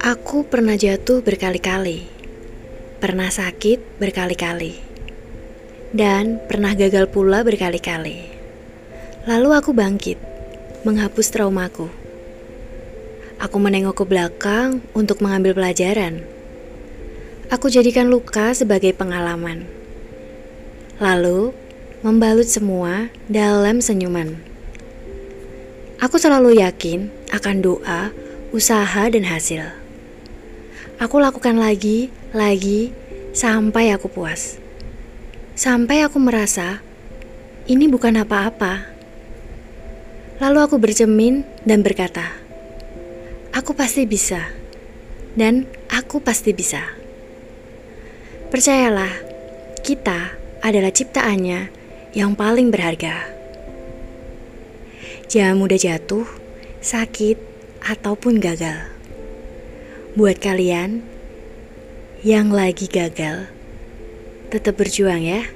Aku pernah jatuh berkali-kali, pernah sakit berkali-kali, dan pernah gagal pula berkali-kali. Lalu aku bangkit, menghapus traumaku. Aku menengok ke belakang untuk mengambil pelajaran. Aku jadikan luka sebagai pengalaman. Lalu, membalut semua dalam senyuman. Aku selalu yakin akan doa, usaha, dan hasil. Aku lakukan lagi, lagi, sampai aku puas. Sampai aku merasa ini bukan apa-apa. Lalu aku bercermin dan berkata, "Aku pasti bisa, dan aku pasti bisa." Percayalah, kita adalah ciptaannya yang paling berharga. Jangan mudah jatuh, sakit, ataupun gagal. Buat kalian yang lagi gagal, tetap berjuang ya.